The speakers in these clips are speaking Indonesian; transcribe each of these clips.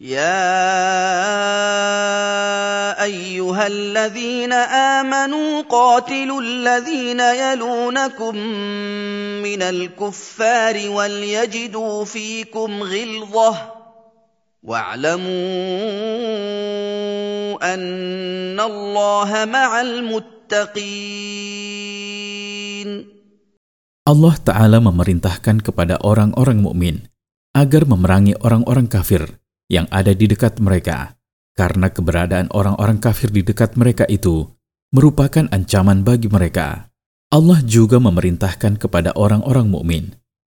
يا ايها الذين امنوا قاتلوا الذين يلونكم من الكفار وليجدوا فيكم غلظه واعلموا ان الله مع المتقين. Allah Ta'ala memerintahkan kepada orang-orang mukmin agar memerangi orang-orang kafir. Yang ada di dekat mereka, karena keberadaan orang-orang kafir di dekat mereka itu merupakan ancaman bagi mereka. Allah juga memerintahkan kepada orang-orang mukmin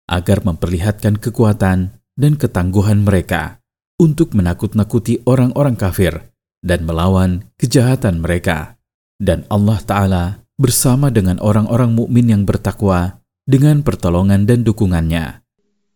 agar memperlihatkan kekuatan dan ketangguhan mereka untuk menakut-nakuti orang-orang kafir dan melawan kejahatan mereka. Dan Allah Ta'ala bersama dengan orang-orang mukmin yang bertakwa dengan pertolongan dan dukungannya.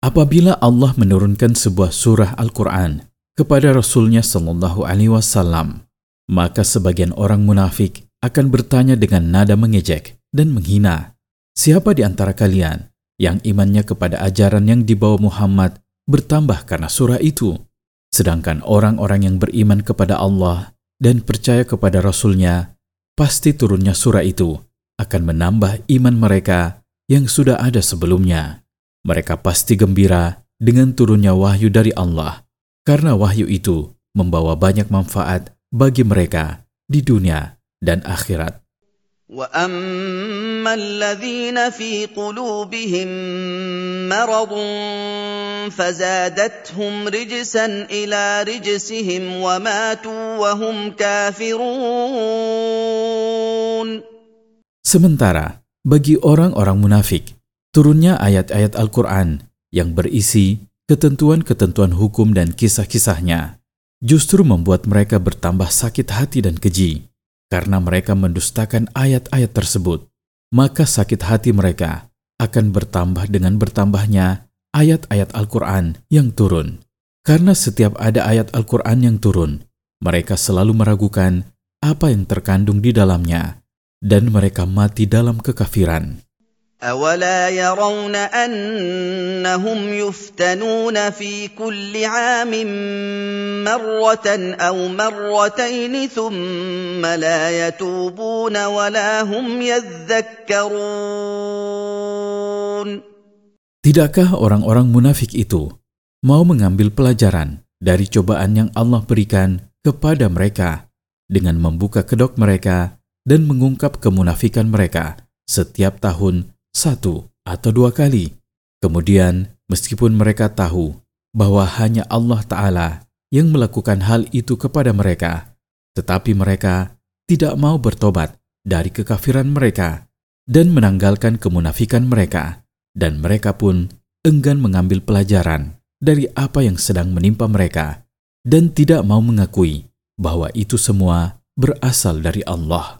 Apabila Allah menurunkan sebuah surah Al-Quran kepada Rasulnya Sallallahu Alaihi Wasallam, maka sebagian orang munafik akan bertanya dengan nada mengejek dan menghina, siapa di antara kalian yang imannya kepada ajaran yang dibawa Muhammad bertambah karena surah itu? Sedangkan orang-orang yang beriman kepada Allah dan percaya kepada Rasulnya, pasti turunnya surah itu akan menambah iman mereka yang sudah ada sebelumnya mereka pasti gembira dengan turunnya wahyu dari Allah, karena wahyu itu membawa banyak manfaat bagi mereka di dunia dan akhirat. واما الذين في قلوبهم مرض فزادتهم رجسا الى رجسهم وماتوا وهم كافرون Sementara bagi orang-orang munafik Turunnya ayat-ayat Al-Quran yang berisi ketentuan-ketentuan hukum dan kisah-kisahnya justru membuat mereka bertambah sakit hati dan keji karena mereka mendustakan ayat-ayat tersebut. Maka sakit hati mereka akan bertambah dengan bertambahnya ayat-ayat Al-Quran yang turun. Karena setiap ada ayat Al-Quran yang turun, mereka selalu meragukan apa yang terkandung di dalamnya, dan mereka mati dalam kekafiran. أولا يرون أنهم يفتنون في كل عام مرة أو مرتين ثم لا يتوبون ولا هم يذكرون Tidakkah orang-orang munafik itu mau mengambil pelajaran dari cobaan yang Allah berikan kepada mereka dengan membuka kedok mereka dan mengungkap kemunafikan mereka setiap tahun satu atau dua kali. Kemudian, meskipun mereka tahu bahwa hanya Allah Ta'ala yang melakukan hal itu kepada mereka, tetapi mereka tidak mau bertobat dari kekafiran mereka dan menanggalkan kemunafikan mereka, dan mereka pun enggan mengambil pelajaran dari apa yang sedang menimpa mereka dan tidak mau mengakui bahwa itu semua berasal dari Allah.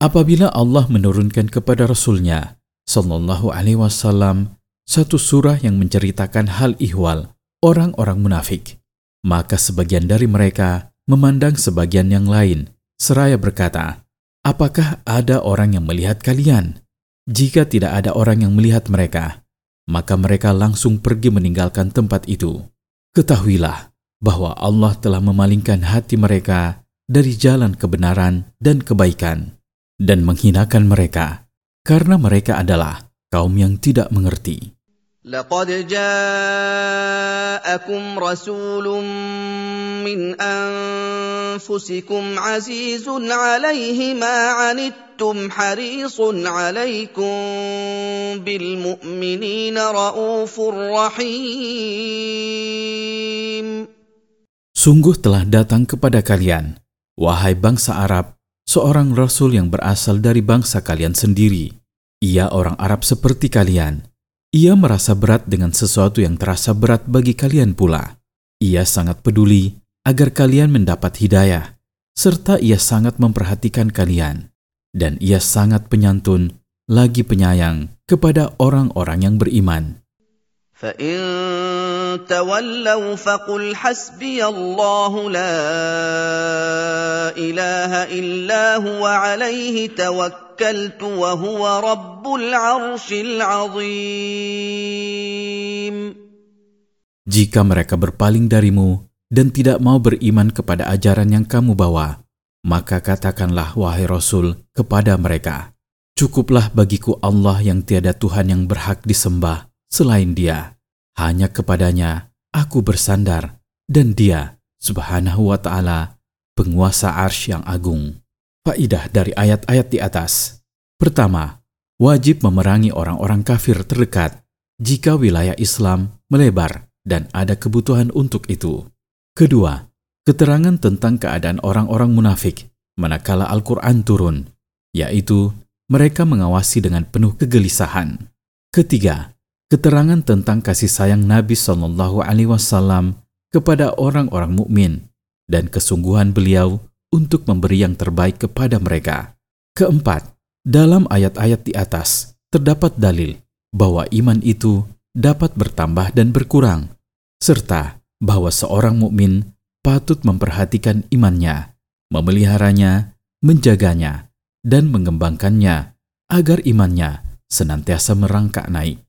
Apabila Allah menurunkan kepada Rasulnya Sallallahu Alaihi Wasallam satu surah yang menceritakan hal ihwal orang-orang munafik, maka sebagian dari mereka memandang sebagian yang lain, seraya berkata, Apakah ada orang yang melihat kalian? Jika tidak ada orang yang melihat mereka, maka mereka langsung pergi meninggalkan tempat itu. Ketahuilah bahwa Allah telah memalingkan hati mereka dari jalan kebenaran dan kebaikan dan menghinakan mereka karena mereka adalah kaum yang tidak mengerti. لقد جاءكم رسول من انفسكم عزيز عليه ما عنتم حريص عليكم بالمؤمنين رءوف رحيم Sungguh telah datang kepada kalian, wahai bangsa Arab, seorang rasul yang berasal dari bangsa kalian sendiri. Ia orang Arab seperti kalian ia merasa berat dengan sesuatu yang terasa berat bagi kalian pula. Ia sangat peduli agar kalian mendapat hidayah, serta ia sangat memperhatikan kalian, dan ia sangat penyantun lagi penyayang kepada orang-orang yang beriman. فَإِن تَوَلَّوْا فَقُلْ حَسْبِيَ اللَّهُ لَا إِلَٰهَ إِلَّا هُوَ عَلَيْهِ تَوَكَّلْتُ وَهُوَ رَبُّ الْعَرْشِ الْعَظِيمِ Jika mereka berpaling darimu dan tidak mau beriman kepada ajaran yang kamu bawa, maka katakanlah wahai Rasul kepada mereka, Cukuplah bagiku Allah yang tiada Tuhan yang berhak disembah selain Dia. Hanya kepadanya aku bersandar, dan Dia, Subhanahu wa Ta'ala, penguasa arsy yang agung. Faidah dari ayat-ayat di atas: pertama, wajib memerangi orang-orang kafir terdekat jika wilayah Islam melebar dan ada kebutuhan untuk itu. Kedua, keterangan tentang keadaan orang-orang munafik manakala Al-Quran turun, yaitu mereka mengawasi dengan penuh kegelisahan. Ketiga, keterangan tentang kasih sayang Nabi Shallallahu Alaihi Wasallam kepada orang-orang mukmin dan kesungguhan beliau untuk memberi yang terbaik kepada mereka. Keempat, dalam ayat-ayat di atas terdapat dalil bahwa iman itu dapat bertambah dan berkurang, serta bahwa seorang mukmin patut memperhatikan imannya, memeliharanya, menjaganya, dan mengembangkannya agar imannya senantiasa merangkak naik.